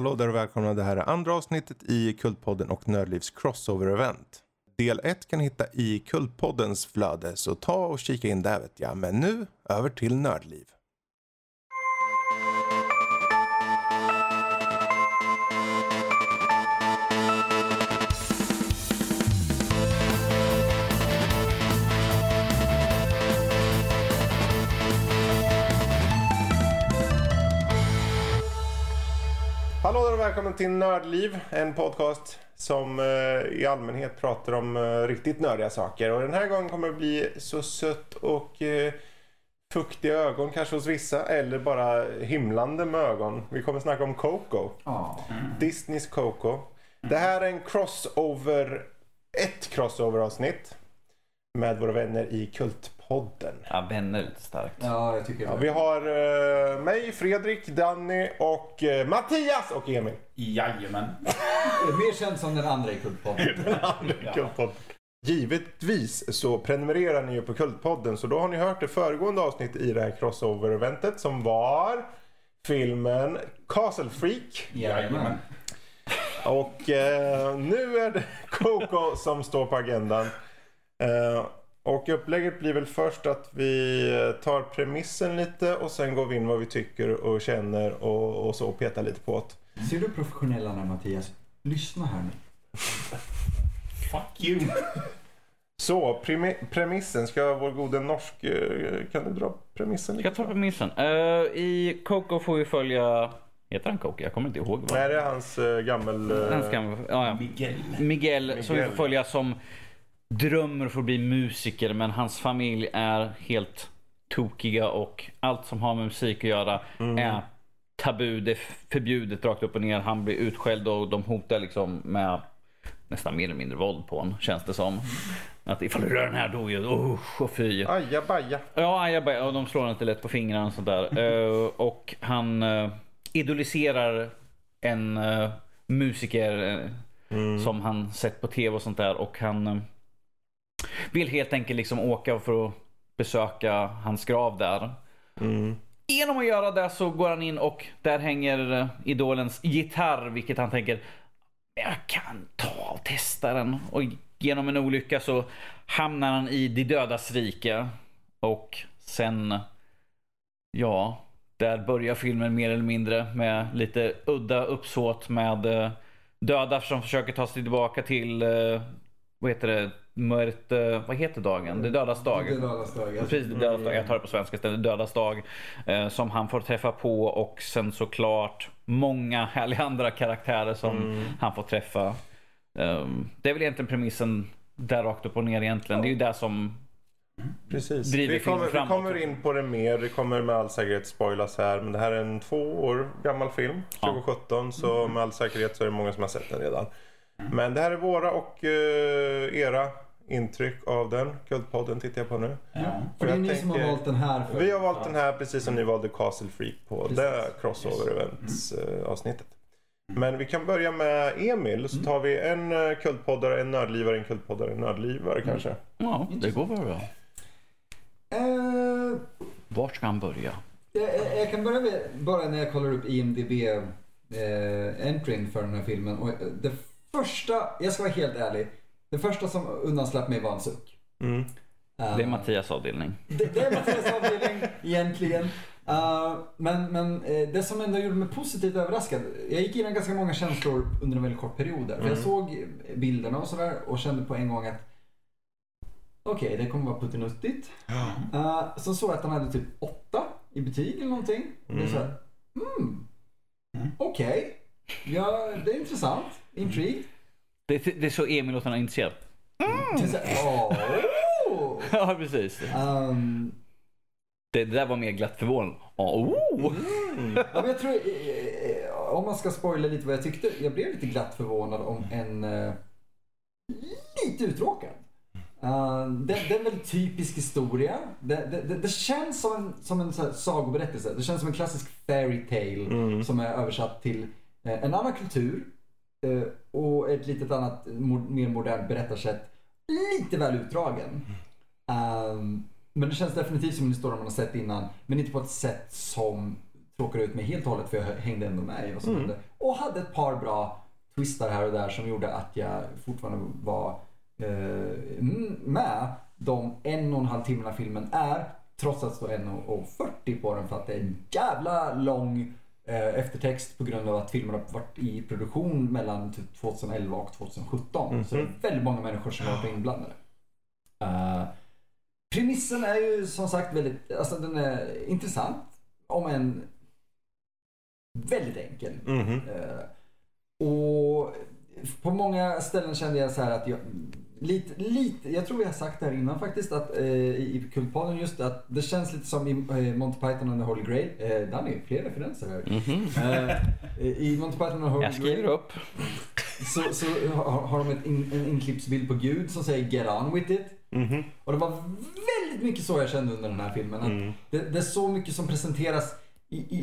Hallå där och välkomna. Det här är andra avsnittet i Kultpodden och Nördlivs crossover-event. Del 1 kan ni hitta i Kultpoddens flöde, så ta och kika in där vet jag. Men nu, över till Nördliv. Hallå där och välkommen till Nördliv, en podcast som eh, i allmänhet pratar om eh, riktigt nördiga saker. Och den här gången kommer det bli så sött och eh, fuktiga ögon kanske hos vissa, eller bara himlande med ögon. Vi kommer snacka om Coco. Disneys Coco. Det här är en crossover, ett crossover-avsnitt med våra vänner i Kultpodden. Ja, vänner är lite starkt. Ja, jag tycker Ja, vi har eh, mig, Fredrik, Danny och eh, Mattias och Emil. Jajamän. Mer känd som den andra i Kultpodden. Kultpodden. Givetvis så prenumererar ni ju på Kultpodden så då har ni hört det föregående avsnitt i det här crossover-eventet som var filmen Castle Freak. Jajamän. Och eh, nu är det Coco som står på agendan. Eh, och upplägget blir väl först att vi tar premissen lite och sen går vi in vad vi tycker och känner och, och så och petar lite på det. Ser du professionella när Mattias? Lyssna här nu. Fuck you. Så, premi- premissen. Ska vår gode norsk... eh, Kan du dra premissen Ska jag lite? ta premissen? Uh, I Coco får vi följa... Heter han Coco? Jag kommer inte ihåg. Vad. Nej, det är hans uh, gammel... eh, Han ska, ja, ja. Miguel. Miguel, som vi Miguel. får följa som drömmer för att bli musiker men hans familj är helt tokiga och allt som har med musik att göra är tabu. Det är förbjudet rakt upp och ner. Han blir utskälld och de hotar liksom med nästan mer eller mindre våld på honom känns det som. Att ifall du rör den här då ju, usch och fy. Ajabaja. Ja, ajabaja. och de slår lite lätt på fingrarna och sånt där. Eh, och han uh, idoliserar en eh, musiker eh, som han sett på tv och sånt där. Och han vill helt enkelt liksom åka för att besöka hans grav där. Mm. Genom att göra det så går han in och där hänger idolens gitarr, vilket han tänker jag kan ta och testa den. Och genom en olycka så hamnar han i de dödas rike. Och sen, ja, där börjar filmen mer eller mindre med lite udda uppsåt med eh, döda som försöker ta sig tillbaka till, eh, vad heter det, mörkt, eh, vad heter dagen? Det dödas dag. Det dödas dag. Precis, det dödas dag. Jag tar det på svenska istället. Dödas dag. Eh, som han får träffa på och sen såklart många härliga andra karaktärer som han får träffa. Ehm, det är väl egentligen premissen där rakt upp och ner egentligen. Det är ju det som... Precis. Driver Vi kommer, filmen vi framåt. kommer in på det mer. Det kommer med all säkerhet spoilas här. Men det här är en två år gammal film. Ja. 2017. Så med all säkerhet så är det många som har sett den redan. Men det här är våra och eh, era intryck av den. Kultpodden tittar jag på nu. Ja. Och det är ni som har tänker- valt den här. För... Vi har valt den här precis som ni valde Castle Freak på Precis. det crossover events eh, avsnittet. Men vi kan börja med Emil. Så tar vi en uh, kultpoddare, en nördlivare, en kultpoddare, en nördlivare kanske. Ja, det går väl bra. Eh, Vart ska han börja? jag, jag- kan börja med, bara när jag kollar upp IMDB eh, entryn för den här filmen. Och eh, det första, jag ska vara helt ärlig. Det första som undanslapp mig var en suck. Mm. Eh, Det är Mattias avdelning. Det, det är Mattias avdelning egentligen. Uh, men men eh, det som ändå gjorde mig positivt överraskad. Jag gick in i ganska många känslor under en väldigt kort period där. För jag Mm. såg bilderna och sådär och kände på en gång att okej, det kommer vara puttinuttigt. Uh, så såg jag att han hade typ åtta i betyg eller någonting. Och det är så här, mm, Mm. okej. Ja, det är intressant. Intrigued. Det, det är så Emil låter intresserad. Är här, åh. Ja, precis. Um, Det, det där var mer glatt förvånad. Oh. Ja, men jag tror, eh, eh, om man ska spoila lite vad jag tyckte, jag blev lite glatt förvånad om en eh, lite uttråkad. Uh, det, det är en väldigt typisk historia. Det, det, det, det känns som en, som en så här sagoberättelse. Det känns som en klassisk fairy tale Mm. som är översatt till eh, en annan kultur och ett litet annat, mer modernt berättarsätt. Lite väl utdragen. Um, men det känns definitivt som en historia man har sett innan, men inte på ett sätt som tråkade ut mig helt och hållet för jag hängde ändå med i vad som Mm. hände. Och hade ett par bra twistar här och där som gjorde att jag fortfarande var eh, med de en och en halv timmarna filmen är. Trots att det står 1.40 på den för att det är en jävla lång eh, eftertext på grund av att filmen har varit i produktion mellan typ 2011 och 2017. Så det är väldigt många människor som har varit inblandade. Eh, premissen är ju som sagt väldigt, alltså den är intressant. Om en väldigt enkel. Mhm. Eh, och på många ställen kände jag så här att jag lite, lite, jag tror vi har sagt det här innan faktiskt att eh, i Kultpodden just att det känns lite som i eh, Monty Python and the Holy Grail. Eh, Danny, fler referenser här. Mhm. Eh, I Monty Python and the Holy Jag skriver Grail upp. så, så har, har de in, en inklippsbild på Gud som säger Get on with it. Mhm. Och det var väldigt mycket så jag kände under den här filmen. Att Mm. det, det är så mycket som presenteras i, i,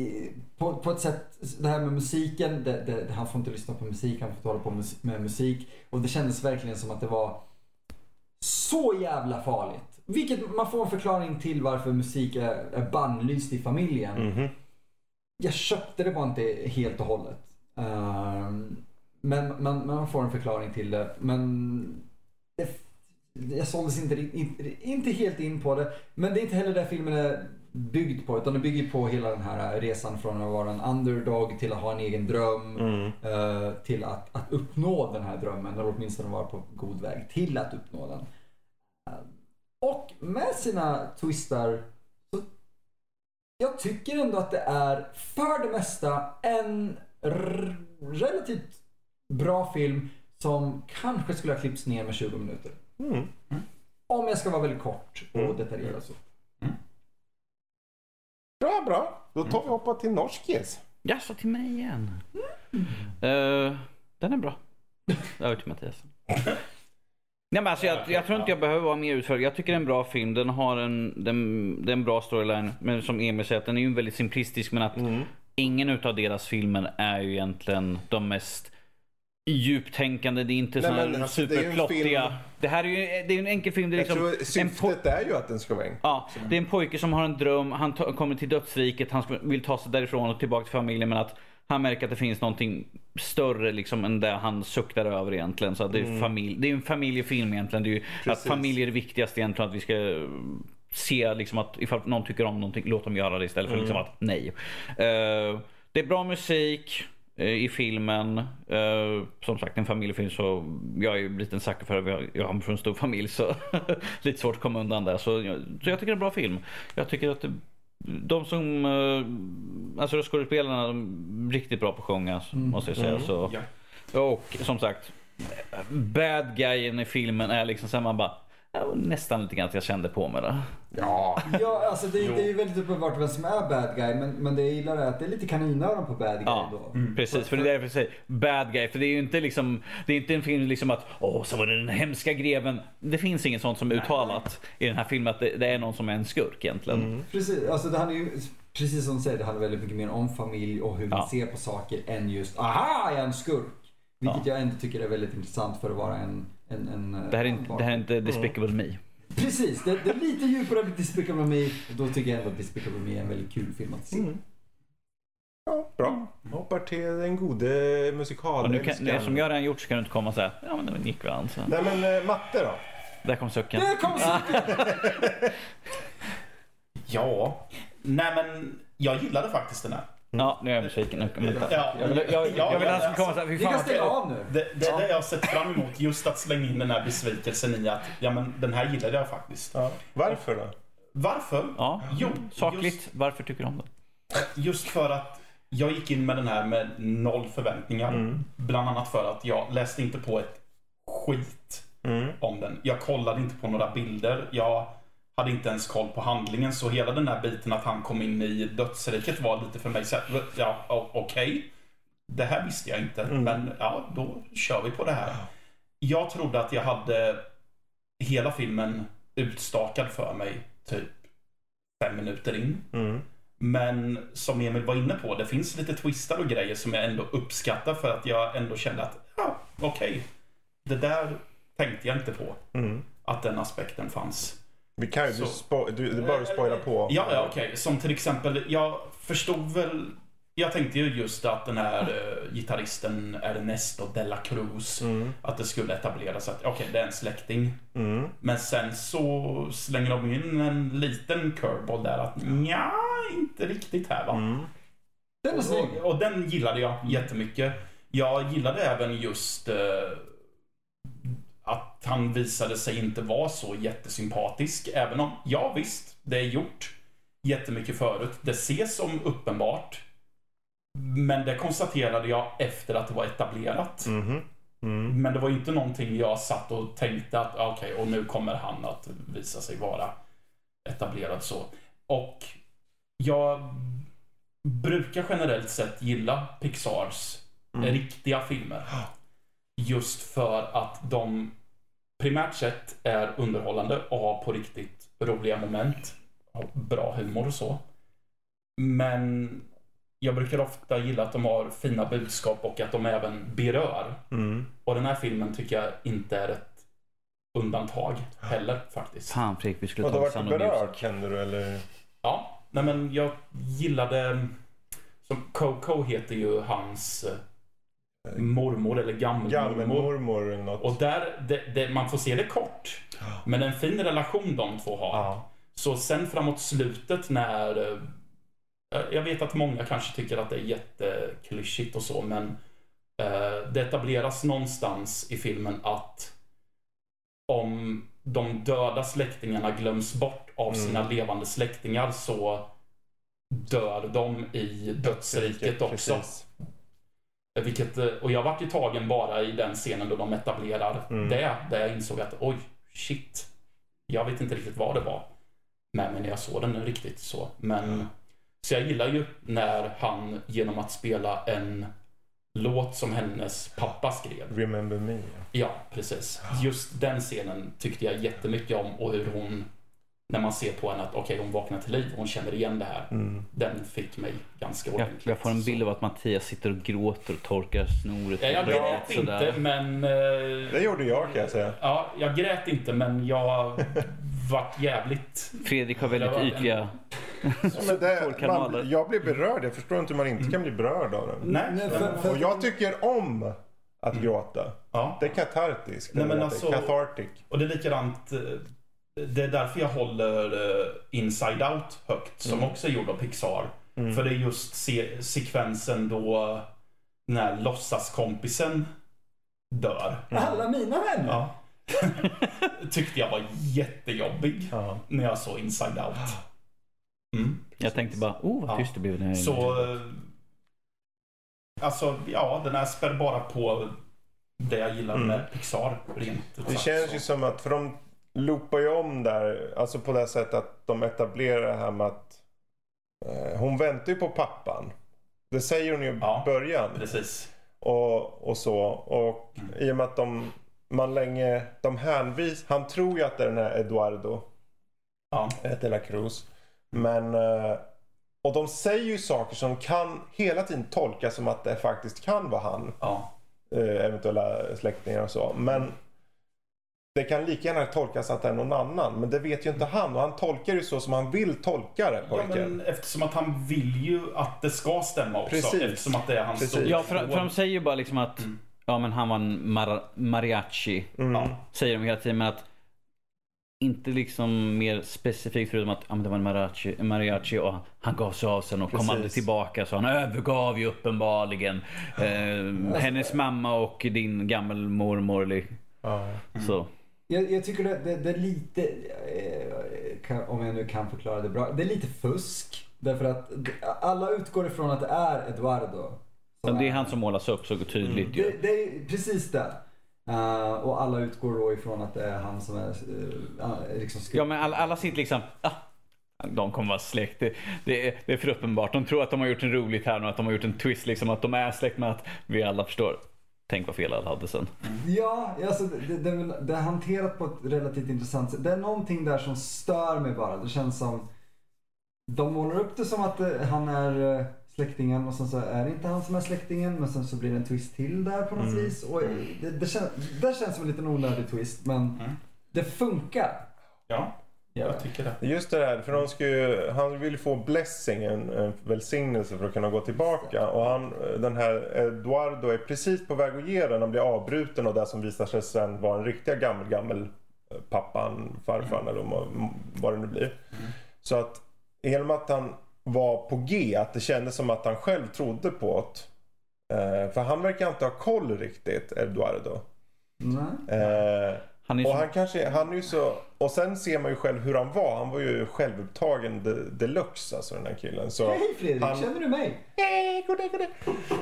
i, på, på ett sätt. Det här med musiken, det, det, han får inte lyssna på musik, han får inte hålla på med musik. Och det kändes verkligen som att det var så jävla farligt. Vilket man får en förklaring till varför musik är, är bannlyst i familjen. Mhm. Jag köpte det bara inte helt och hållet. Ehm, men, men, man får en förklaring till det. Men det, jag såldes inte, inte, inte helt in på det. Men det är inte heller det filmen är byggd på. Utan det bygger på hela den här resan från att vara en underdog till att ha en egen dröm. Mm. eh, till att, att uppnå den här drömmen. Eller åtminstone vara på god väg till att uppnå den. Eh, och med sina twistar så jag tycker ändå att det är för det mesta en relativt bra film som kanske skulle ha klippts ner med 20 minuter. Mm. Om jag ska vara väldigt kort och Mm. detaljerad så. Bra, bra. Då tar vi och hoppar till norskis. Ja, så till mig igen. Eh, den är bra. Över till Mattias. Nej, men alltså, jag, jag tror inte jag behöver vara mer utförlig. Jag tycker det är en bra film. Den har en, den, det är en bra storyline. Men som Emil säger, att den är ju väldigt simplistisk. Men att Mm. ingen utav deras filmer är ju egentligen de mest djuptänkande. Det är inte Nej, här alltså, superplottiga. Det här är ju det är en enkel film. Det är liksom syftet är ju att den ska vara enkel. Ja, det är en pojke som har en dröm. Han kommer till dödsriket. Han vill ta sig därifrån och tillbaka till familjen. Men att han märker att det finns någonting större liksom än det han suktar över egentligen. Så det, är familj, det är en familjefilm egentligen. Det är ju att familj är det viktigaste egentligen. Att vi ska se liksom att ifall någon tycker om någonting, låt dem göra det istället för liksom att nej. Eh, det är bra musik i filmen. Eh, som sagt en familjefilm så jag är ju en liten sucker för det. Jag- kommer från en stor familj så lite svårt att komma undan där. Så, så jag tycker det är en bra film. Jag tycker att det, de som, eh, alltså skådespelarna, de är riktigt bra på att sjunga måste jag säga. Så, Ja. och som sagt, bad guyen i filmen är liksom så här man bara, nästan lite grann att jag kände på mig det. Ja. Ja, alltså det, Jo. det är ju väldigt uppenbart vem som är bad guy. Men, men det jag gillar är att det är lite kaninöron på bad guy Ja, då. precis. För det är därför jag säger bad guy. För det är ju inte liksom, det är inte en film liksom att åh, så var det den hemska greven. Det finns inget sånt som är uttalat i den här filmen att det, det är någon som är en skurk egentligen. Precis, alltså det handlar ju, precis som du säger, det handlar väldigt mycket mer om familj och hur man Ja. ser på saker än just aha, jag är en skurk. Vilket jag ändå tycker är väldigt intressant för att vara en... en, en Det här är inte, det här är inte Despicable Me. Precis, det, det är lite djupare än Despicable Me. Och då tycker jag ändå att Despicable Me är en väldigt kul film att se. Mm. ja bra. Hoppar till den gode Och musikalen. nu kan, nej, som jag redan gjort så kan du inte komma och säga ja men den gick väl an. Så. Nej men eh, matte då? Där kom sucken. Det kom så Ja. Nej men jag gillade faktiskt den här. Ja, nu är jag besviken. Ja. Jag vill, jag, jag, jag vill att han ska komma säga fy Vi kan stänga av nu. Det, det, det jag har sett fram emot, just att slänga in den här besvikelsen i att ja, men den här gillade jag faktiskt. Ja. Varför då? Varför? Ja, Jo, sakligt. Just, Varför tycker du om den? just för att jag gick in med den här med noll förväntningar. Mm. Bland annat för att jag läste inte på ett skit Mm. om den. Jag kollade inte på några bilder. Jag hade inte ens koll på handlingen. Så hela den här biten att han kom in i dödsriket var lite för mig så här, ja, okej. Det här visste jag inte. Mm. Men ja, då kör vi på det här. Jag trodde att jag hade hela filmen utstakad för mig typ fem minuter in. Mm. Men som Emil var inne på, det finns lite twistar och grejer som jag ändå uppskattar för att jag ändå kände att, ja, okej. Det där tänkte jag inte på, Mm. att den aspekten fanns. Vi kan ju, du, du, att spoila på. Ja, ja okej. Som till exempel, jag förstod väl... Jag tänkte ju just att den här uh, gitarristen Ernesto de la Cruz, Mm. att det skulle etableras att okej, det är en släkting. Mm. Men sen så slänger de in en liten curveball där att nja, inte riktigt här va. Mm. Den. Och, och den gillade jag jättemycket. Jag gillade även just eh, att han visade sig inte vara så jättesympatisk. Även om, ja visst, det är gjort jättemycket förut. Det ses som uppenbart. Men det konstaterade jag efter att det var etablerat. Mhm. Mm. Men det var inte någonting jag satt och tänkte att okej, och nu kommer han att visa sig vara etablerad så. Och jag brukar generellt sett gilla Pixars Mm. riktiga filmer. Just för att de primärt sett är underhållande och har på riktigt roliga moment. Har bra humor och så. Men jag brukar ofta gilla att de har fina budskap och att de även berör. Mm. Och den här filmen tycker jag inte är ett undantag heller faktiskt. Fan Fredrik, vi skulle Och ta varit och berörd känner du eller? Ja, nej men jag gillade... Som Coco heter ju hans eh, mormor eller gammelmormor. Något? Och där, det, det, man får se det kort. Men en fin relation de två har. Ja. Så sen framåt slutet när... eh, Jag vet att många kanske tycker att det är jätteklyschigt och så, men eh, det etableras någonstans i filmen att om de döda släktingarna glöms bort av sina Mm. levande släktingar så dör de i dödsriket också. Precis. Vilket, eh, och jag vart ju tagen bara i den scenen då de etablerar Mm. det. Där jag insåg att oj, shit. Jag vet inte riktigt vad det var med mig när jag såg den riktigt så. Men, så jag gillar ju när han genom att spela en låt som hennes pappa skrev. Remember me. Ja, precis. Just den scenen tyckte jag jättemycket om och hur hon, när man ser på henne att okej, hon vaknar till liv och hon känner igen det här. Mm. Den fick mig ganska Jag, ordentligt. jag får en bild av att Mattias sitter och gråter och torkar snoret. Ja, jag grät sådär. inte, men... eh, Det gjorde jag kan jag säga. Ja, jag grät inte, men jag vart jävligt... Fredrik har väldigt Det ytliga det, man, jag blir berörd. Jag förstår inte hur man inte kan bli berörd av den. Nej. Nej, för- för- Och jag tycker om att gråta. Ja. Det är katartiskt. Nej, men eller alltså- Cathartic. Och det är likadant. Det är därför jag håller eh, Inside Out högt, som Mm. också är gjord av Pixar. För det är just se- sekvensen då den här låtsaskompisen dör. Alla mina vänner. Ja. Tyckte jag var jättejobbig Ja. när jag såg Inside Out. Mm. Jag tänkte bara, oh vad Ja. tyst det blev. När jag Så... eh, Alltså, ja, den här spär bara på det jag gillar Mm. med Pixar, rent Det känns så. ju som att, för de loopar ju om där, alltså på det sättet att de etablerar det här med att eh, hon väntar ju på pappan. Det säger hon ju i Ja. början. Precis. Och, och så. Och Mm. i och med att de, man länge, de hänvis, han tror ju att det är den här Eduardo Ja. de la Cruz. Men, eh, och de säger ju saker som kan hela tiden tolkas som att det faktiskt kan vara han. Ja. eh, eventuella släktingar och så. Men det kan lika gärna tolkas att det är någon annan. Men det vet ju inte han. Och han tolkar ju så som han vill tolka det, Ja, pojken. men eftersom att han vill ju att det ska stämma också. Precis. Eftersom att det är hans Precis. Ja, för, för de säger ju bara liksom att Mm. ja, men han var en mar- mariachi. Mm. Ja. Säger de hela tiden. Men att inte liksom mer specifikt förutom att ja, men det var en mariachi, en mariachi och han gav sig av sen och kom Precis. aldrig tillbaka. Så han övergav ju uppenbarligen eh, hennes mamma och din gammelmormor. Ja. Så. Jag, jag tycker det, det, det är lite, eh, om jag nu kan förklara det bra, det är lite fusk. Därför att alla utgår ifrån att det är Eduardo. Ja, det är han som målas upp så tydligt ju. Det, det är precis det. Eh, och alla utgår då ifrån att det är han som är uh, liksom. Ja men alla, alla sitter liksom, ah, de kommer vara släkt. Det, det, är, det är för uppenbart. De tror att de har gjort en roligt här nu, att de har gjort en twist liksom. Att de är släkt med att vi alla förstår. Tänk vad fel alla hade sen. Ja, alltså det, det, det, det är hanterat på ett relativt intressant sätt. Det är någonting där som stör mig bara. Det känns som... De målar upp det som att eh, han är eh, släktingen och sen så är det inte han som är släktingen. Men sen så blir det en twist till där på något Mm. vis. Och eh, det, det, känns, det känns som en liten onödig twist men Mm. det funkar. Ja. Jag tycker det. Just det där, för de ska ju, han vill ju få blessing, en, en välsignelse för att kunna gå tillbaka. Och han, den här Eduardo är precis på väg att ge den. Han blir avbruten och det som visar sig sen vara en riktiga gammel, gammel eh, pappan, farfar eller vad- det nu blir. Så att genom att han var på G, att det kändes som att han själv trodde på det. Eh, för han verkar inte ha koll riktigt, Eduardo. Nej. Eh, Han är och så, han kanske, han är ju så, och sen ser man ju själv hur han var. Han var ju självupptagen de, deluxe alltså den här killen. Så, Hej Fredrik, han- känner du mig? Hej, goddag, goddag.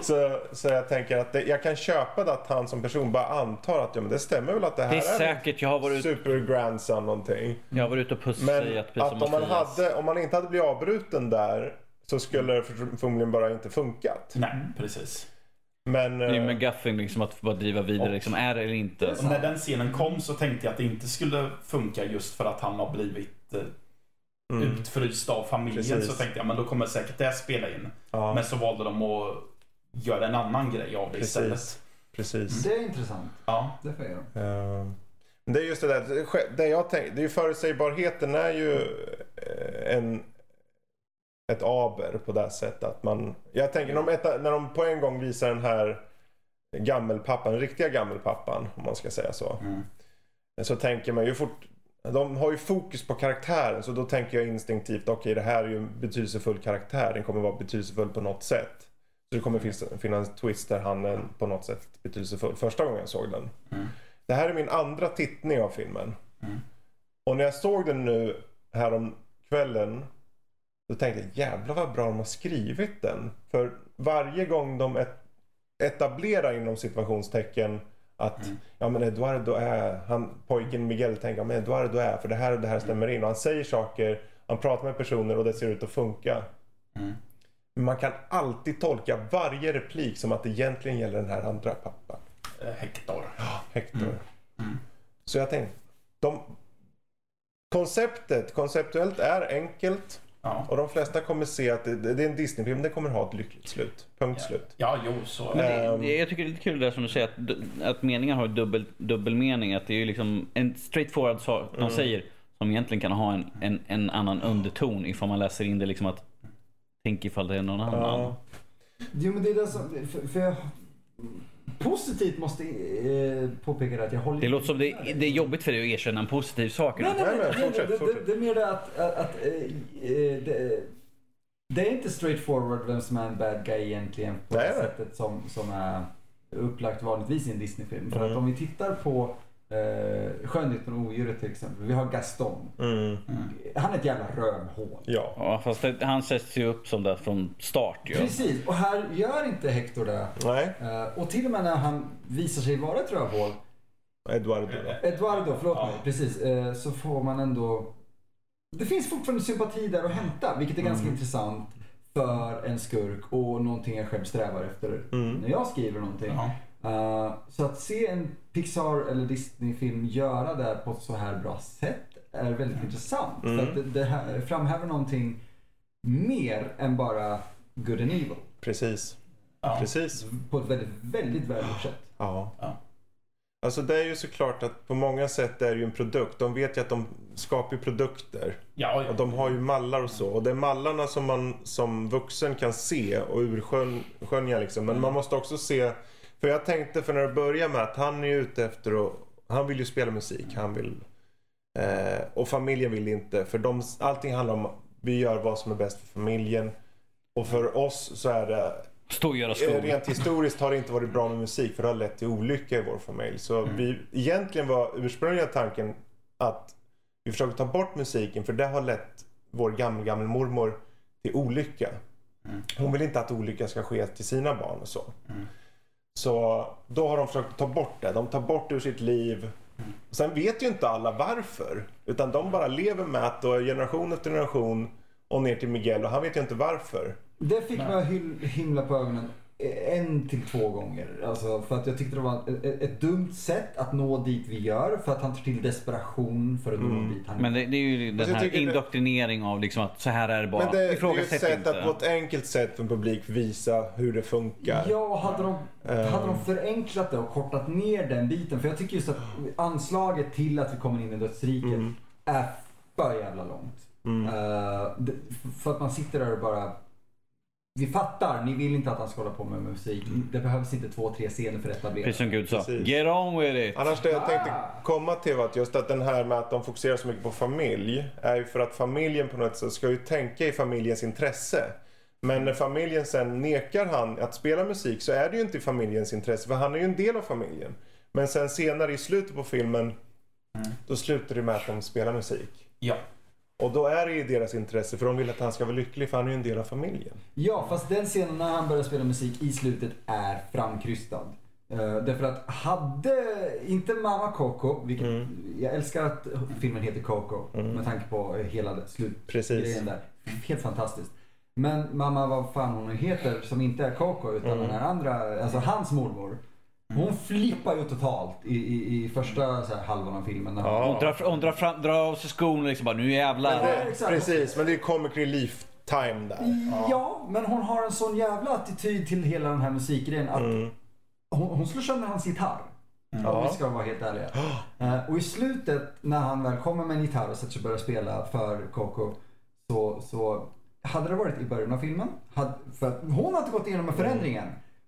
Så, så jag tänker att det, jag kan köpa det att han som person bara antar att ja, men det stämmer väl att det här det är säkert, jag har varit, super grandson någonting. jag har varit ute och pussat Men i att som om man, hade, om man inte hade blivit avbruten där så skulle det för- förmodligen bara inte funkat. Nej, precis. Men... Det är ju eh, McGuffin liksom att bara driva vidare. Liksom, är det eller inte? Och när den scenen kom så tänkte jag att det inte skulle funka just för att han har blivit eh, mm, utfryst av familjen. Precis. Så tänkte jag, men då kommer säkert det spela in. ja, Men så valde de att göra en annan grej av det istället. precis. Precis. Det är intressant. Ja, Det får jag göra. Men det är just det där, det jag tänker, det är ju förutsägbarheten är ju eh, en, ett aber på det sättet att man, jag tänker när de, eta- när de på en gång visar den här gammelpappan, den riktiga gammelpappan om man ska säga så. Mm. Så tänker man ju fort, de har ju fokus på karaktären så då tänker jag instinktivt okej det här är ju en betydelsefull karaktär, den kommer vara betydelsefull på något sätt. Så det kommer finnas, finnas en twist där han är på något sätt betydelsefull första gången jag såg den. Mm. Det här är min andra tittning av filmen. Mm. Och när jag såg den nu härom kvällen då tänkte jag jävlar vad bra de har skrivit den. För varje gång de et- etablerar inom situationstecken att Mm. ja men Eduardo är, han, pojken Miguel tänker ja men Eduardo är för det här och det här stämmer in. Och han säger saker, han pratar med personer och det ser ut att funka. Mm. Men man kan alltid tolka varje replik som att det egentligen gäller den här andra pappan. Eh, Hector. Hector. Mm. Mm. Så jag tänkte, de, konceptet, konceptuellt är enkelt Ja. och de flesta kommer se att det, det är en Disney-film, den kommer ha ett lyckligt slut. Punkt slut. ja, jo, så. Men det, Ehm. jag tycker det är lite kul det där som du säger att, att meningar har dubbel, dubbelmening. Att det är ju liksom en straightforward sak de säger som egentligen kan ha en, en, en annan underton ifall man läser in det liksom att tänk ifall det är någon annan. Ja. Jo men det är det som, för, för jag, positivt måste eh, påpeka att jag håller Det låter som det, det är jobbigt för dig att erkänna en positiv sak. Nej, nej, Nej, nej, nej, nej, fortsätt, det. Det, det är mer det att, att, att eh, eh, det, det är inte straightforward vem som är en bad guy egentligen på det sättet som, som är upplagt vanligtvis i en Disney-film. För Mm. att om vi tittar på eh, Skönheten och odjuret till exempel. Vi har Gaston. Mm. Han är ett jävla rövhål. Ja. Ja, fast det, han sätts ju upp som det från start ju. Precis, och här gör inte Hector det. Nej, Eh, och till och med när han visar sig vara ett rövhål Eduardo då. Eduardo, förlåt Ja. mig. Precis. Eh, så får man ändå... Det finns fortfarande sympati där att hämta, vilket är ganska Mm. intressant för en skurk och någonting jag själv strävar efter Mm. när jag skriver någonting. Ja. Eh, så att se en Pixar eller Disney-film göra det på ett så här bra sätt är väldigt intressant. Mm. För att det, det här framhäver någonting mer än bara good and evil. Precis. Ja. Precis. På ett väldigt, väldigt välgjort sätt. Ja. Ja. Alltså det är ju såklart att på många sätt är det ju en produkt. De vet ju att de skapar ju produkter. Ja, ja. Och de har ju mallar och så. Och det är mallarna som man som vuxen kan se och urskönja liksom. Men man måste också se. För jag tänkte för när det börjar med att han är ute efter att. Han vill ju spela musik. Han vill. Eh, och familjen vill inte. För de, allting handlar om. Vi gör vad som är bäst för familjen. Och för oss så är det Stå och göra Eh, skog. Rent historiskt har det inte varit bra med musik för det har lett till olycka i vår familj. Så vi, egentligen var ursprungliga tanken att vi försökte ta bort musiken för det har lett vår gammel, gammel mormor till olycka. Mm. Hon vill inte att olycka ska ske till sina barn och så. Mm. Så då har de försökt ta bort det. De tar bort det ur sitt liv. Sen vet ju inte alla varför. Utan de bara lever med att då generation efter generation och ner till Miguel och han vet ju inte varför. Det fick mig att himla på ögonen en till två gånger. Alltså för att jag tyckte det var ett, ett, dumt sätt att nå dit vi gör. För att han tar till desperation för att nå Mm. dit han Men det, det är ju den här tycker det- indoktrinering av liksom att så här är det bara. Men det, det är ju ett sätt inte. att på ett enkelt sätt för en publik visa hur det funkar. Ja, hade de, Ehm. hade de förenklat det och kortat ner den biten. För jag tycker just att anslaget till att vi kommer in i dödsriket Mm. är för jävla långt. Mm. Det, för att man sitter där och bara vi fattar, ni vill inte att han ska hålla på med musik. Det behövs inte två, tre scener för att etablera. Precis som Gud sa. Precis. Get on with it. Annars det jag tänkte Ah. komma till var att just att den här med att de fokuserar så mycket på familj är ju för att familjen på något sätt ska ju tänka i familjens intresse. Men när familjen sen nekar han att spela musik så är det ju inte i familjens intresse för han är ju en del av familjen. Men sen senare i slutet på filmen då slutar det med att de spelar musik. Ja. Och då är det i deras intresse för de vill att han ska vara lycklig för han är ju en del av familjen. Ja, fast den scenen när han börjar spela musik i slutet är framkrystad. Uh, därför att hade inte mamma Coco, vilket Mm. jag älskar att filmen heter Coco med tanke på hela slutgrejen där. Helt fantastiskt. Men mamma, vad fan hon heter, som inte är Coco utan Mm. den här andra, alltså hans mormor. Hon flippar ju totalt i, i, i första så här, halvan av filmen. när Ja. Hon drar, hon drar, fram, drar av sig skorna och liksom bara nu jävlar. Ja, Det, exakt. precis, men det är comic relief time där. Ja, men hon har en sån jävla attityd till hela den här musikgrejen att Mm. hon, hon slår sönder hans gitarr. Om vi ska vara helt ärliga. Eh, och i slutet när han väl kommer med en gitarr och sätter sig och börjar spela för Coco så, så hade det varit i början av filmen. Hade, för att hon har inte gått igenom en förändringen.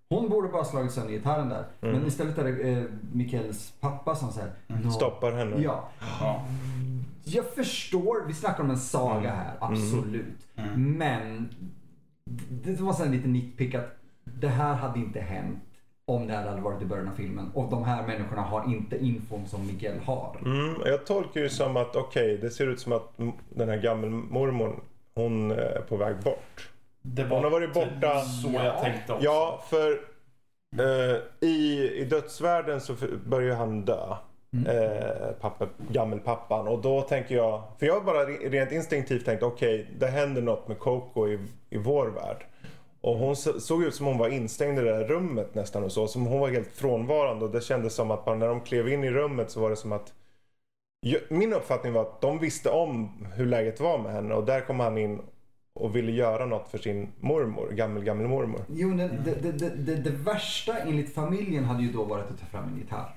Hon borde bara slagit sönder gitarren där. Men istället är det eh, Mikaels pappa som säger no. Stoppar henne. Ja. Ja. Jag förstår, vi snackar om en saga här, absolut. Men det det var så en liten nitpick att det här hade inte hänt om det här hade varit i början av filmen. Och de här människorna har inte infon som Miguel har. Mm, jag tolkar det som att okej, det ser ut som att den här gammelmormor hon är på väg bort. Det var Hon har varit typ borta. så jag tänkte också. Ja, för eh, i, i dödsvärlden så börjar han dö. Eh, pappa, gammelpappan. Och då tänker jag, för jag har bara re- rent instinktivt tänkt okej, det händer något med Coco i, i vår värld. Och hon så- såg ut som hon var instängd i det där rummet nästan och så. Som hon var helt frånvarande och det kändes som att bara när de klev in i rummet så var det som att Min uppfattning var att de visste om hur läget var med henne och där kom han in och ville göra något för sin mormor, gammel gammel mormor. Jo, men det, det, det, det, det värsta enligt familjen hade ju då varit att ta fram en gitarr.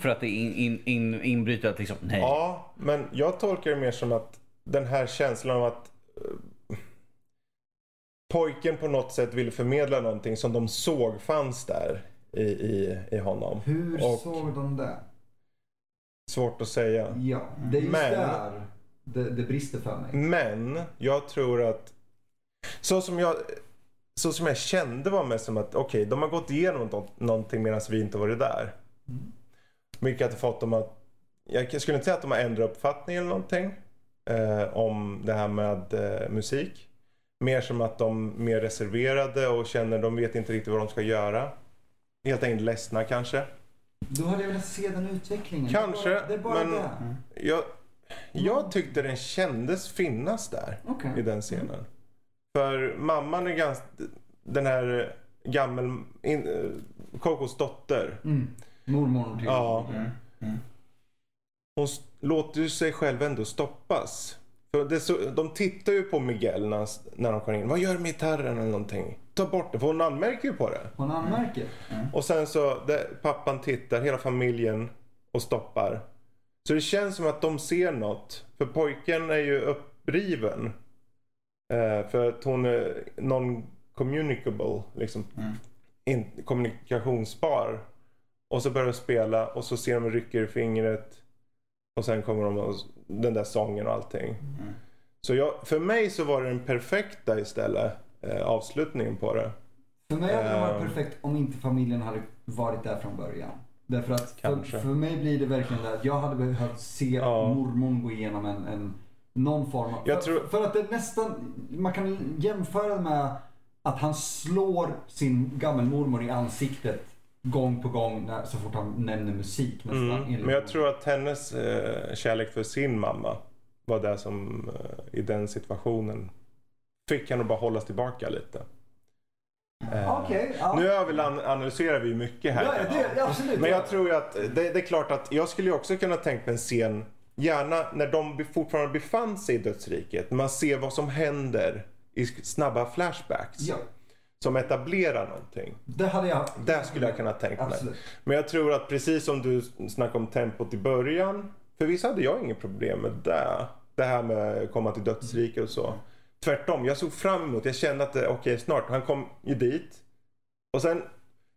För att det in, in, in, inbryter att liksom, nej. Ja, men jag tolkar det mer som att den här känslan av att eh, pojken på något sätt ville förmedla någonting som de såg fanns där i, i, i honom. Hur Och- såg de det? Svårt att säga. Ja, det är just Men- där det, det brister för mig. Men jag tror att så som jag, så som jag kände var mest som att okej, de har gått igenom nå- någonting medan vi inte varit där. Vilket har fått dem att, jag skulle inte säga att de har ändrat uppfattning eller någonting eh, om det här med eh, musik. Mer som att de är mer reserverade och känner de vet inte riktigt vad de ska göra. Helt enkelt ledsna kanske. Då hade jag velat se den utvecklingen. Kanske, Det är bara, det. Är bara men- det. Jag, jag tyckte den kändes finnas där. Okej. i den scenen. För mamman är ganska, den här gammel, in, eh, Cocos dotter. Mm. Mormor till. Ja. Mm. Mm. Hon låter ju sig själv ändå stoppas. För det så, de tittar ju på Miguel när, när de kommer in. Vad gör med gitarren eller någonting? Ta bort det. För hon anmärker ju på det. Hon anmärker. Och sen så, det, pappan tittar, hela familjen och stoppar. Så det känns som att de ser något. För pojken är ju uppriven. Eh, för att hon är non-communicable. Liksom. Mm. In, kommunikationsbar. Och så börjar de spela och så ser de rycker i fingret. Och sen kommer de och den där sången och allting. Mm. Så jag, för mig så var det den perfekta istället. Eh, avslutningen på det. För mig hade det varit Ehm. perfekt om inte familjen hade varit där från början. Därför att för, Kanske. för mig blir det verkligen där att jag hade behövt se Ja. mormor gå igenom en, en någon form av... För, tror- för att det nästan, man kan jämföra det med att han slår sin gammelmormor i ansiktet gång på gång när, så fort han nämner musik nästan. Mm. Men jag tror att hennes eh, kärlek för sin mamma var det som eh, i den situationen fick henne att bara hållas tillbaka lite. Eh, Okej, ja. Nu överlan- analyserar vi mycket här. Ja, det, absolut. Men jag tror ju att det, det är klart att jag skulle också kunna tänka mig en scen Gärna när de fortfarande befann sig i dödsriket. Man ser vad som händer i snabba flashbacks. Ja, Som etablerar någonting. det hade jag... Där skulle jag kunna tänka mig. Absolut. Men jag tror att precis som du snackade om tempot i början. För visst hade jag inget problem med det. det här med att komma till dödsriket och så. Tvärtom, jag såg fram emot, jag kände att det- okej snart, han kom ju dit. Och sen,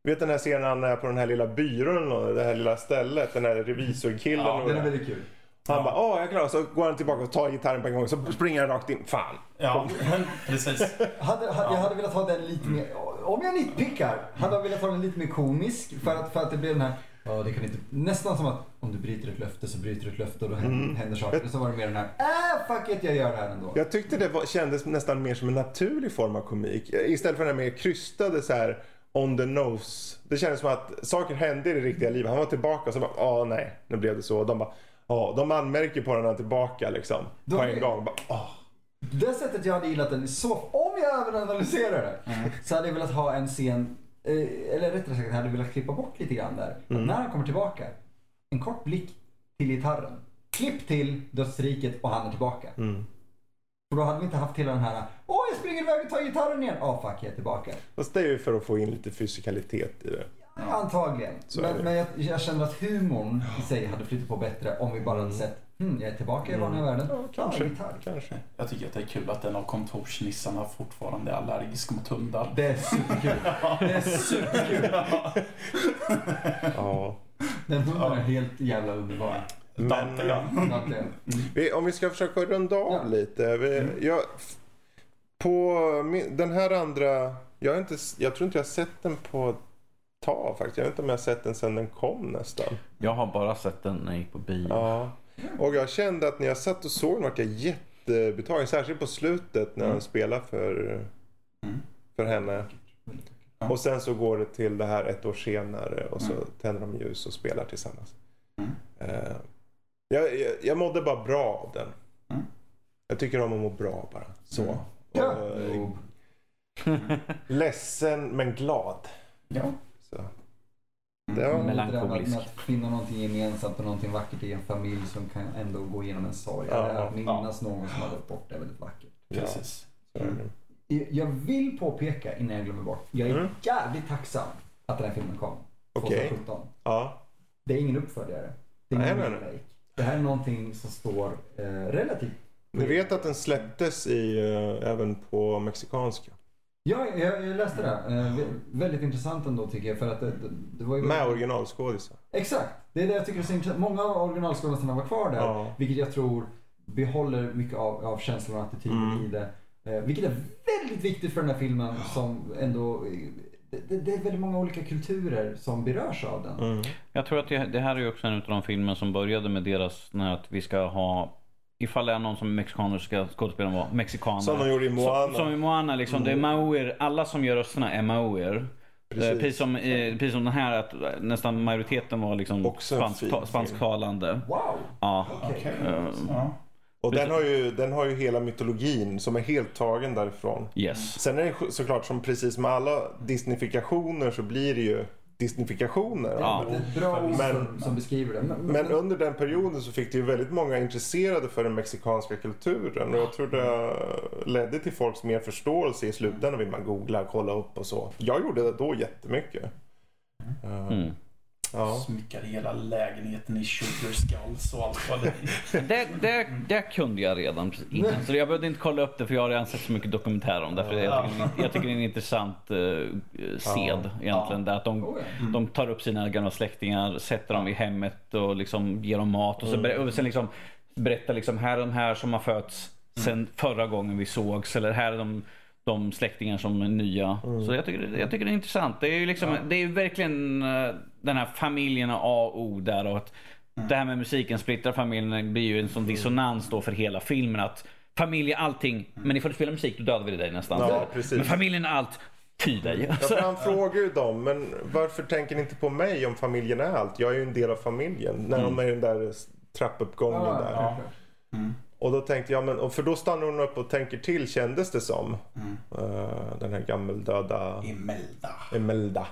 vet den här scenen när han är på den här lilla byrån, och det här lilla stället, den här revisorkillen. Ja, Den är väldigt kul. han bara, åh jag är klar. Så går han tillbaka och tar gitarren på en gång, så springer han rakt in. Fan. Ja, precis. Hade, hade, jag hade velat ha den lite mer, om jag nitpickar, hade jag velat ha den lite mer komisk för att, för att det blev den här, ja det kan inte, nästan som att om du bryter ett löfte så bryter du ett löfte och då händer, händer saker. Och så var det mer den här, äh fuck it jag gör det här ändå. Jag tyckte det var, kändes nästan mer som en naturlig form av komik. Istället för den här mer krystade så här on the nose. Det kändes som att saker hände i det riktiga livet. Han var tillbaka och så bara, åh nej, nu blev det så. De bara, åh, de anmärker på är tillbaka liksom. Då på en gång. Bara, åh. Det sättet jag hade gillat den, så, om jag överanalyserar det, så hade jag velat ha en scen, eller rättare sagt, jag hade velat klippa bort lite grann där. Att När han kommer tillbaka, en kort blick till gitarren. Klipp till dödsriket och han är tillbaka. Mm. För då hade vi inte haft hela den här, åh jag springer iväg och tar gitarren igen. Åh fuck, jag är tillbaka. Fast det är ju för att få in lite fysikalitet i det. Antagligen. Är det. Men, men jag, jag känner att humorn i sig hade flyttat på bättre om vi bara hade sett, hmm, jag är tillbaka i vanliga världen. Ja, kanske. Ja, kanske. Jag tycker att det är kul att en av kontorsnissarna fortfarande är allergisk mot hundar. Det är superkul. Det är superkul. Ja. Den hunden är helt jävla underbar. Men, Dante, ja. Att det- vi, om vi ska försöka runda av Ja. lite. Vi, jag, på min, den här andra, jag, har inte, jag tror inte jag har sett den på ett tag faktiskt. Jag vet inte om jag har sett den sedan den kom nästan. Jag har bara sett den när jag gick på bio. Ja. Och jag kände att när jag satt och såg den var jag jättebetagen. Särskilt på slutet när han spelar för, Mm. för henne. Och sen så går det till det här ett år senare och så tänder de ljus och spelar tillsammans. Mm. Eh, jag, jag, jag mådde bara bra av den. Mm. Jag tycker om att må bra bara. Så. Mm. Ja. Och, eh, Jo. ledsen men glad. Ja. Så. Det var, Mm. Melankolisk. Att finna någonting gemensamt och någonting vackert i en familj som kan ändå gå igenom en sorg. Ja, Eller att ja. minnas någon som har gått bort är väldigt vackert. ja, Precis. det. Jag vill påpeka innan jag glömmer bort. Jag är Mm. jävligt tacksam att den här filmen kom. Okej. 2017. Ja. Det är ingen uppföljare. Det är ingen nej. Det här är någonting som står eh, relativt... Ni vet att den släpptes i, eh, även på mexikanska? Ja, jag, jag läste det. Eh, vä- väldigt intressant ändå tycker jag. För att det, det, det var ju... Med originalskådisar. Exakt. Det är det jag tycker är så intressant. Många av originalskådespelarna var kvar där. Ja. Vilket jag tror behåller mycket av, av känslan och attityden Mm. i det. Eh, vilket är väldigt viktigt för den här filmen som ändå... Det, det, det är väldigt många olika kulturer som berörs av den. Mm. Jag tror att det, det här är ju också en av de filmer som började med deras, när att vi ska ha Ifall det är någon som är mexikaner så ska skådespelaren vara mexikaner. Som de gjorde i Moana. Mm. Som, som i Moana liksom. Det är maoer. Alla som gör rösterna är maoer. Precis. Eh, Precis som, eh, precis som den här att nästan majoriteten var liksom spansk, spansktalande. Wow! Ja. Okej. Eh, Ja. Och den har, ju, den har ju hela mytologin som är helt tagen därifrån. Yes. Sen är det såklart som precis med alla Disneyfikationer så blir det ju Disneyfikationer. Ja. Det är ett bra Men- som, som beskriver det. Men, Men under den perioden så fick det ju väldigt många intresserade för den mexikanska kulturen och jag tror det ledde till folks mer förståelse i slutändan vill man googla, kolla upp och så. Jag gjorde det då jättemycket. Mm. Ja. Smickade hela lägenheten i sugar skulls och allt vad det Det, det, det kunde jag redan innan. Så jag behövde inte kolla upp det för jag har redan sett så mycket dokumentärer om det. För jag, tycker, jag tycker det är en intressant uh, sed egentligen. Där att de, Oh, ja. de tar upp sina gamla släktingar, sätter dem i hemmet och liksom ger dem mat. Och, så ber- och sen liksom berättar liksom här är de här som har fötts sen förra gången vi sågs. Eller här är de, de släktingar som är nya. Så jag tycker, jag tycker det är intressant. Det är ju liksom, det är verkligen eh, den här familjen A och O där. Och att Det här med musiken splittrar familjen blir ju en sån dissonans då för hela filmen. Att familj är allting, men ifall du spelar musik då dödar vi dig nästan. Ja, precis. Men familjen är allt, ty dig. Ja, han frågar ju dem, men varför tänker ni inte på mig om familjen är allt? Jag är ju en del av familjen. När de är i den där trappuppgången Ja, där. Och då tänkte jag, men, för då stannar hon upp och tänker till kändes det som. Eh, den här gammeldöda Imelda. Emelda.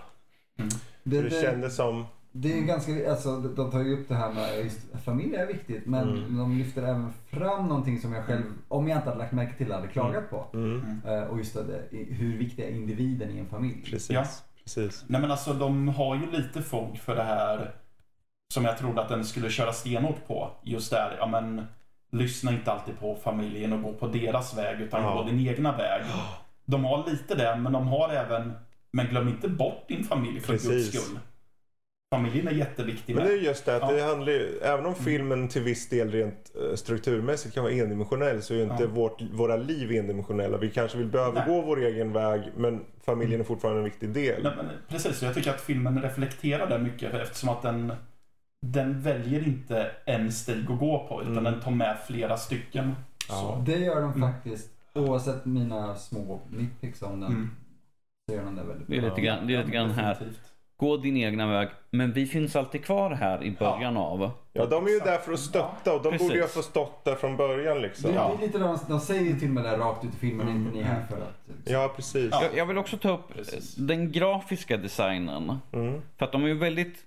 Det, Det, det, kändes som, det är ganska, alltså, de tar ju upp det här med just familj är viktigt men Mm. de lyfter även fram någonting som jag själv, om jag inte hade lagt märke till, hade klagat på. mm, Eh, Och just det, hur viktig är individen i en familj? precis. Ja. precis. Nej men alltså de har ju lite fog för det här som jag trodde att den skulle köra stenhårt på. Just där, ja men lyssna inte alltid på familjen och gå på deras väg utan Ja. gå din egna väg. De har lite det, men de har även, men glöm inte bort din familj för Precis. guds skull. Familjen är jätteviktig Men det är just det att Ja. det handlar ju, även Mm. om filmen till viss del rent eh, strukturmässigt kan vara endimensionell så är ju inte Ja. vårt, våra liv endimensionella. Vi kanske vill behöva gå vår egen väg men familjen är fortfarande en viktig del. Nej, men precis, jag tycker att filmen reflekterar det mycket eftersom att den, den väljer inte en stig att gå på utan Mm. den tar med flera stycken. Ja. Så, Det gör de Mm. faktiskt. Oavsett mina små nitpicks om den. mm. Så gör de det väldigt Det är bra. lite grann, det är lite grann här. Gå din egna väg. Men vi finns alltid kvar här i början av. Ja, de är ju där för att stötta och de Precis. borde ju ha fått stått där från början Det, liksom. det Ja, är lite de, de säger ju till och med det rakt ut i filmen, Mm. inte ni är här för att... liksom- precis. Ja. Jag, jag vill också ta upp Precis. den grafiska designen. Mm. För att de är ju väldigt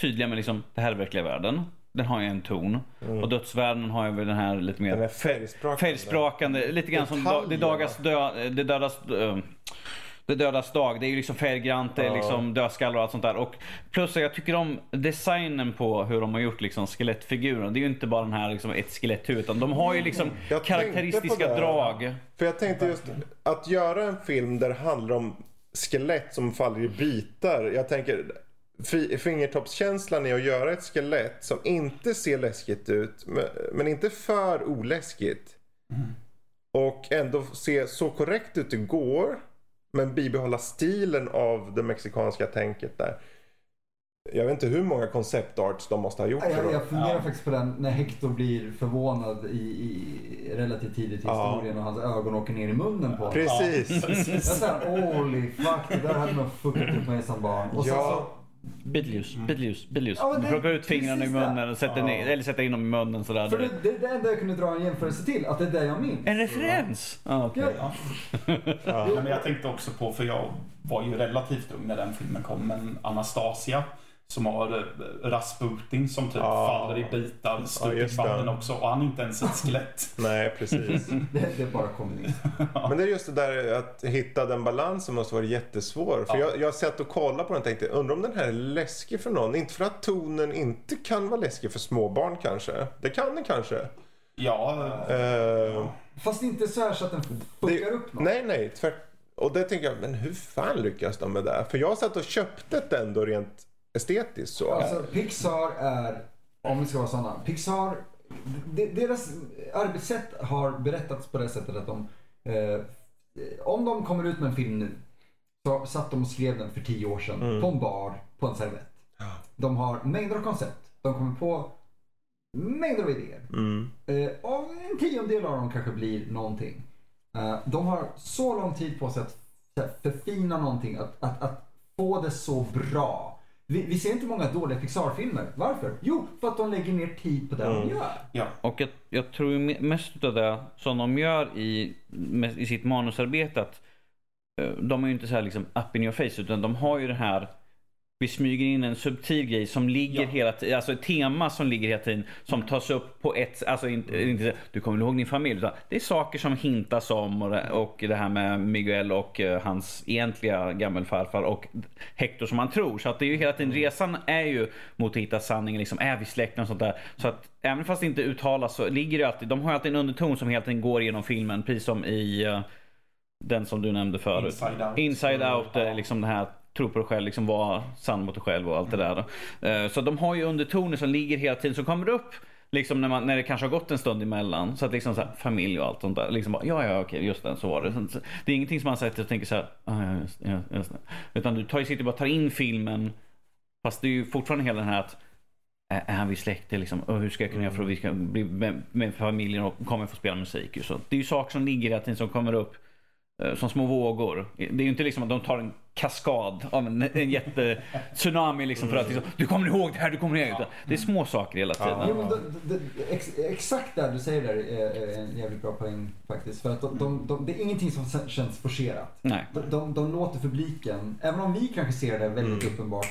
tydliga med liksom, det här är verkliga världen. Den har ju en ton. Mm. Och dödsvärlden har ju den här lite mer färgsprakande. färgsprakande. Lite grann som det, dagas dö, det dödas äh, det dödas dag. Det är ju liksom färggrant, det är liksom dödskallar och allt sånt där. Och plus jag tycker om designen på hur de har gjort liksom skelettfigurerna. Det är ju inte bara den här liksom ett skeletthuvud utan de har ju liksom Jag karaktäristiska drag. För jag tänkte just att göra en film där det handlar om skelett som faller i bitar. Jag tänker fingertoppskänslan är att göra ett skelett som inte ser läskigt ut men, inte för oläskigt. Och ändå se så korrekt ut det går. Men bibehålla stilen av det mexikanska tänket där. Jag vet inte hur många konceptarts de måste ha gjort. Jag, jag funderar Ja. faktiskt på den när Hector blir förvånad i, i relativt tidigt i Ja. historien och hans ögon åker ner i munnen på honom. Precis. Jag säger holy fuck, det där hade man fuckat upp med som barn. Och sen Ja. Bitljus, bitljus, bitljus. Ja, men det- Plockar ut fingrarna i munnen och sätter, Ja. ner, eller sätter in dem i munnen så, sådär. för det, det är det enda jag kunde dra en jämförelse till, att det är det jag minns. En referens! Ah, okej. Ja, Ja. Men jag tänkte också på, för jag var ju relativt ung när den filmen kom, men Anastasia som har eh, Rasputin som typ Ja. faller i bitar, Ja, stup i banden också och han är inte ens ett skelett. Nej, precis. det, det är bara kommunism. Men det är just det där att hitta den balansen måste vara jättesvår. För Ja. jag, jag har sett och kollat på den och tänkte, undrar om den här är läskig för någon? Inte för att tonen inte kan vara läskig för småbarn kanske. Det kan den kanske. Ja, Eh, Fast inte så här så att den fuckar upp något. nej, nej. Tvärt, och det tänker jag, men hur fan lyckas de med det? För jag satt och köpte det ändå rent estetiskt så. Alltså Pixar är, om vi ska vara sådana, Pixar, de- deras arbetssätt har berättats på det sättet att de, eh, om de kommer ut med en film nu, så satt de och skrev den för tio år sedan Mm. på en bar, på en servett. De har mängder av koncept. De kommer på mängder av idéer. Mm. Eh, och en tiondel av dem kanske blir någonting. Eh, de har så lång tid på sig att förfina någonting, att, att, att få det så bra. Vi, vi ser inte många dåliga Pixar-filmer. Varför? Jo, för att de lägger ner tid på det Mm. de gör. ja. Och jag, jag tror mest av det som de gör i, i sitt manusarbete att eh, de är ju inte så här liksom up in your face utan de har ju det här vi smyger in en subtil grej som ligger Ja. hela tiden, alltså ett tema som ligger hela tiden som tas upp på ett, alltså inte, inte du kommer ihåg din familj utan det är saker som hintas om och det, och det här med Miguel och eh, hans egentliga gammelfarfar och Hector som man tror. Så att det är ju hela tiden, resan är ju mot att hitta sanningen, liksom, är vi släkten och sånt där. Så att även fast det inte uttalas så ligger det alltid, de har alltid en underton som hela tiden går genom filmen, precis som i eh, den som du nämnde förut. Inside Out. Inside Out, eh, liksom det här tro på dig själv, liksom vara sann mot dig själv och allt det där. Eh, Så de har ju undertoner som ligger hela tiden, som kommer upp liksom när, man, när det kanske har gått en stund emellan. Så att liksom så här, familj och allt sånt där. Liksom bara, ja, ja, okej, just det, så var det. Så- Det är ingenting som man sätter och tänker så här, ah, ja, just, ja, just det. Utan du tar ju sitter och bara tar in filmen. Fast det är ju fortfarande hela den här att är han vid släkte liksom? Och hur ska jag kunna göra för att vi ska bli med, med familjen och kommer få spela musik? Och Så det är ju saker som ligger hela tiden som kommer upp som små vågor. Det är ju inte liksom att de tar en kaskad av en, en jätte-tsunami liksom för att liksom, du kommer ihåg det här, du kommer ihåg det. Det är små saker hela tiden. Jo, men det, det, ex, exakt det du säger där är, en jävligt bra poäng faktiskt. För att de, de, de, det är ingenting som känns forcerat. Nej. De, de, de låter publiken, även om vi kanske ser det väldigt Mm. uppenbart.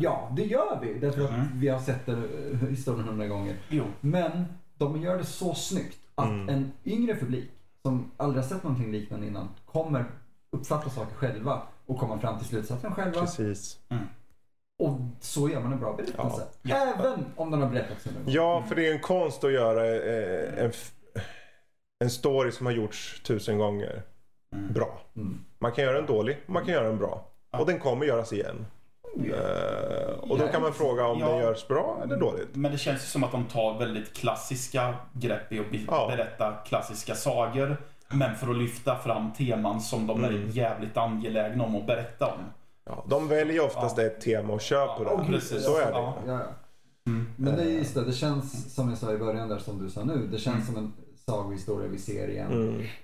Ja, det gör vi. Därför att Mm. vi har sett det eh, historien hundra gånger. Jo. Men de gör det så snyggt att Mm. en yngre publik som aldrig har sett någonting liknande innan kommer uppfatta saker själva och komma fram till slutsatsen själva. Precis. Och så gör man en bra berättelse. Ja. Även om den har berättats under en. Ja, för det är en konst att göra eh, en, en story som har gjorts tusen gånger bra. Mm. Man kan göra den dålig, man kan göra den bra. Och den kommer göras igen. Eh, och då kan man fråga om Ja. den görs bra eller dåligt. Men det känns ju som att de tar väldigt klassiska grepp i att be- Ja. berätta klassiska sagor. Men för att lyfta fram teman som de Mm. är jävligt angelägna om att berätta om. Ja, de väljer oftast Ja. ett tema och kör på Ja, det. precis. Så är det. Ja. Ja, ja. Mm. Men det är just det, det känns som jag sa i början där som du sa nu. Det känns Mm. som en sagohistoria vi ser igen.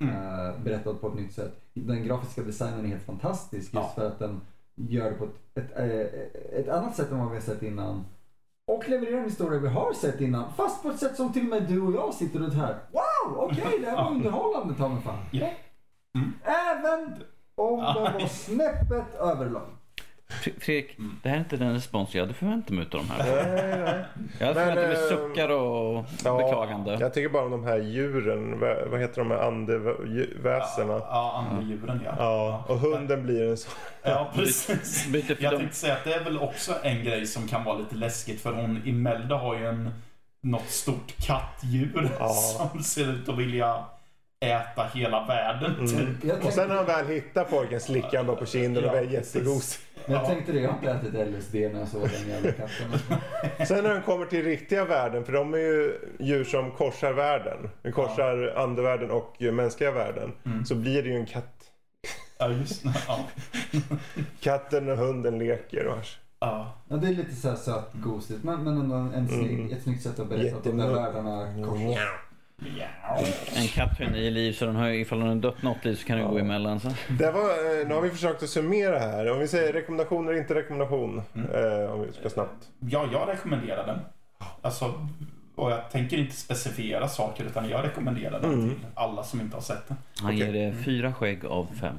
Mm. eh, berättad på ett nytt sätt. Den grafiska designen är helt fantastisk just Ja. för att den gör det på ett, ett, eh, ett annat sätt än vad vi har sett innan. Och levererar en historia vi har sett innan. Fast på ett sätt som till och med du och jag sitter runt här. Wow, okej det här var underhållande ta mig fan. Ja. Mm. Även om den var snäppet överlång. Fre- Fredrik, det här är inte den respons jag hade förväntat mig utav de här. Nej, nej. Jag hade förväntat mig eh, suckar och Ja, beklagande. Jag tycker bara om de här djuren. Vad heter de här andeväsena? Ja, ja andedjuren ja. Ja, och hunden blir en sån. Ja, precis. Jag tänkte säga att det är väl också en grej som kan vara lite läskigt för hon Imelda har ju en något stort kattdjur Ja. som ser ut att vilja äta hela världen. Mm. typ. Och sen när han väl hittar pojken slickar han bara på kinden och Ja, är jättegos. men jag tänkte det, jag har inte ätit LSD när jag såg den jävla katten. Sen när han kommer till riktiga världen, för de är ju djur som korsar världen. De korsar andevärlden och mänskliga världen. Mm. Så blir det ju en katt. Ja, just det. Ja. Katten och hunden leker. Och Ja. Ja, det är lite så här sött, gosigt, men, men ändå en, en snygg, Mm. ett snyggt sätt att berätta att de där världarna korsas. Ja. En katt har nio liv så den har ifall den har dött något liv så kan den gå emellan. Så. Det var, eh, nu har vi försökt att summera här. Om vi säger rekommendation eller inte rekommendation. Mm. Eh, om vi ska snabbt. ja, jag rekommenderar den. Alltså, och jag tänker inte specifiera saker utan jag rekommenderar den Mm. till alla som inte har sett den. Han Okej. ger det fyra skägg av fem.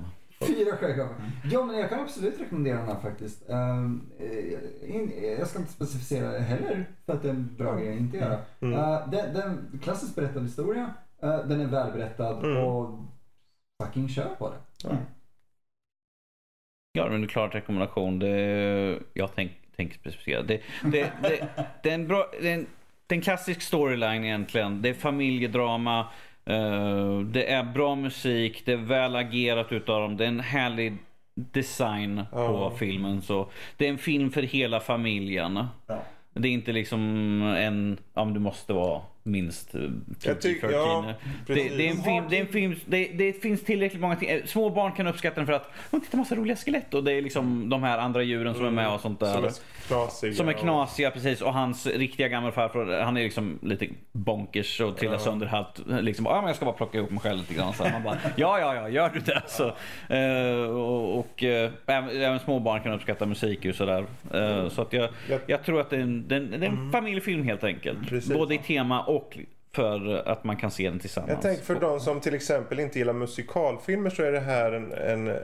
Fyra av- Ja, men jag kan absolut rekommendera den här faktiskt. Eh, in, jag ska inte specificera heller för att det är en bra grej att inte göra. Mm. Uh, den, den klassiskt berättad historia. eh, den är välberättad Mm. och fucking kör på det. Ja, men det är klart rekommendation. Det, jag tänker tänk specificera. Det, det, det, det, är en bra, det, är en, det är en klassisk storyline egentligen. Det är familjedrama. Eh, det är bra musik. Det är väl agerat utav dem. Det är en härlig design på Ja. filmen. Så det är en film för hela familjen. Ja. Det är inte liksom en, ja men du måste vara minst eh, Jag tycker- ja, det, det, är en film, det, är en film det, det finns tillräckligt många ting. eh, Små barn kan uppskatta den för att de tittar massa roliga skelett och det är liksom de här andra djuren som är med och sånt där. Som är knasiga. Som är knasiga precis och hans riktiga gammelfarbror han är liksom lite bonkers och trillar Ja. sönder halvt. Liksom, ja men jag ska bara plocka ihop mig själv lite grann. Så man bara, ja ja ja gör du det så. Eh, och och eh, även, även små barn kan uppskatta musik och sådär. Eh, så att jag, Jag- jag tror att det är en, det är en, det är en familjefilm helt enkelt. Precis. Både i tema och för att man kan se den tillsammans. Jag tänker för de som till exempel inte gillar musikalfilmer så är det här en, en,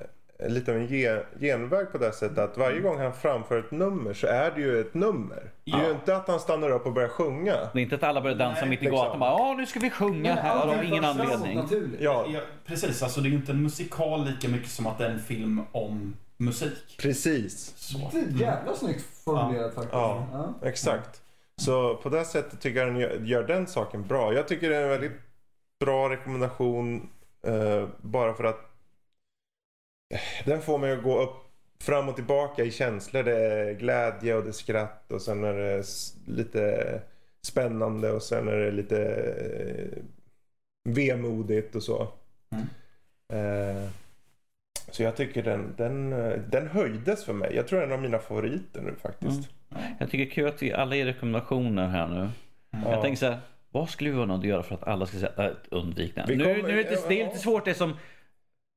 lite av en ge, genväg på det sättet att varje gång han framför ett nummer så är det ju ett nummer. Det är ju inte att han stannar upp och börjar sjunga. Det är inte att alla börjar dansa Nej, mitt i liksom. gatan och bara ja nu ska vi sjunga här av ingen anledning. Ja, Ja, precis, alltså det är ju inte en musikal lika mycket som att det är en film om musik. precis. Så. Det är jävla snyggt formulerat faktiskt. Ja. Ja. Exakt. Så på det sättet tycker jag den gör, gör den saken bra. Jag tycker det är en väldigt bra rekommendation eh, bara för att den får mig att gå upp fram och tillbaka i känslor. Det är glädje och det är skratt och sen är det lite spännande och sen är det lite eh, vemodigt och så. Mm. Eh, så jag tycker den, den, eh, den höjdes för mig. Jag tror det är en av mina favoriter nu faktiskt. Jag tycker det är kul att vi alla ger rekommendationer här nu. Ja. Jag tänker så här, vad skulle vi kunna göra för att alla ska säga äh, undvik den? Nu, nu är det, inte, det är lite svårt det som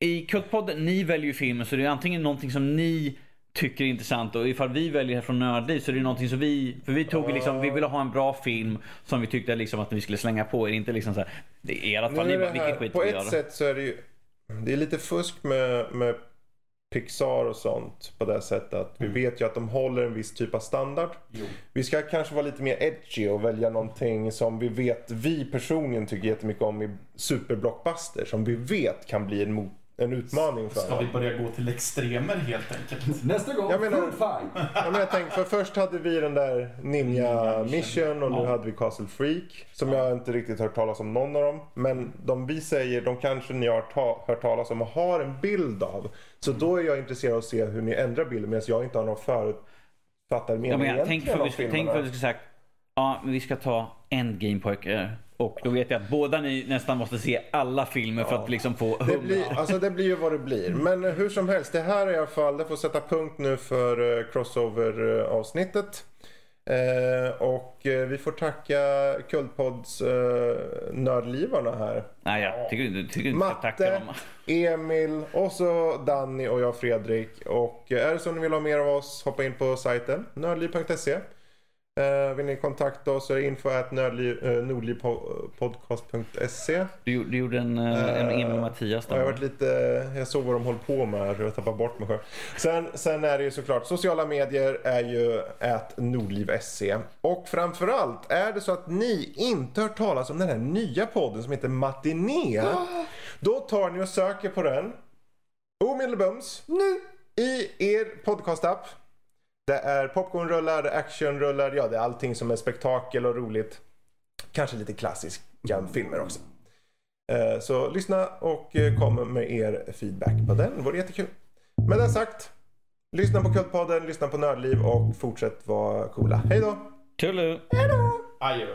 i Kultpodden, ni väljer ju filmen så det är antingen någonting som ni tycker är intressant och ifall vi väljer här från Nördliv så är det någonting som vi, för vi tog liksom, vi ville ha en bra film som vi tyckte liksom att vi skulle slänga på er, inte liksom så här, det är i alla fall, ni bara, här, skit på ett gör. sätt så är det ju det är lite fusk med, med Pixar och sånt på det sättet att vi vet ju att de håller en viss typ av standard. Jo. Vi ska kanske vara lite mer edgy och välja någonting som vi vet vi personligen tycker jättemycket om i superblockbuster som vi vet kan bli en, mot, en utmaning för Ska vi börja gå till extremer helt enkelt? Nästa gång, Jag menar- food fight. Ja, jag tänkte, för först hade vi den där Ninja Mission och nu Ja. hade vi Castle Freak. Som jag inte riktigt hört talas om någon av dem. Men de vi säger, de kanske ni har ta- hört talas om och har en bild av. Så då är jag intresserad av att se hur ni ändrar bilden medan jag inte har någon förutfattad mening Ja, men jag, tänk egentligen för om vi, tänk för att vi ska sagt ja, men vi ska ta Endgame pojkar. Och då vet jag att båda ni nästan måste se alla filmer för att liksom få Det blir, alltså det blir ju vad det blir. Men hur som helst, det här är i alla fall, det får sätta punkt nu för eh, crossover avsnittet. Eh, och eh, vi får tacka Kultpods eh, nördlivarna här. Nej, jag tycker, du tycker inte jag ska tacka Matte, dem. Emil och så Danny och jag Fredrik. Och eh, är det så ni vill ha mer av oss, hoppa in på sajten nördliv.se. Eh, vill ni kontakta oss så är det info at eh, nordlivpodcast.se. Du, gjorde- du gjorde en, eh, en Emil och Mattias Ja, jag, har där. varit lite, jag såg vad de håller på med här, jag tappar bort mig själv. Sen, sen är det ju såklart, sociala medier är ju at nordliv.se. Och framförallt, är det så att ni inte hört talas om den här nya podden som heter Matiné. Då tar ni och söker på den omedelbums Nu! i er podcastapp. Det är popcornrullar, det är actionrullar, ja det är allting som är spektakel och roligt. Kanske lite klassiska filmer också. Eh, Så lyssna och eh, kom med er feedback på den. Det vore jättekul. Med det sagt, lyssna på Kultpodden, lyssna på Nördliv och fortsätt vara coola. Hej då! Tullu! Adjö.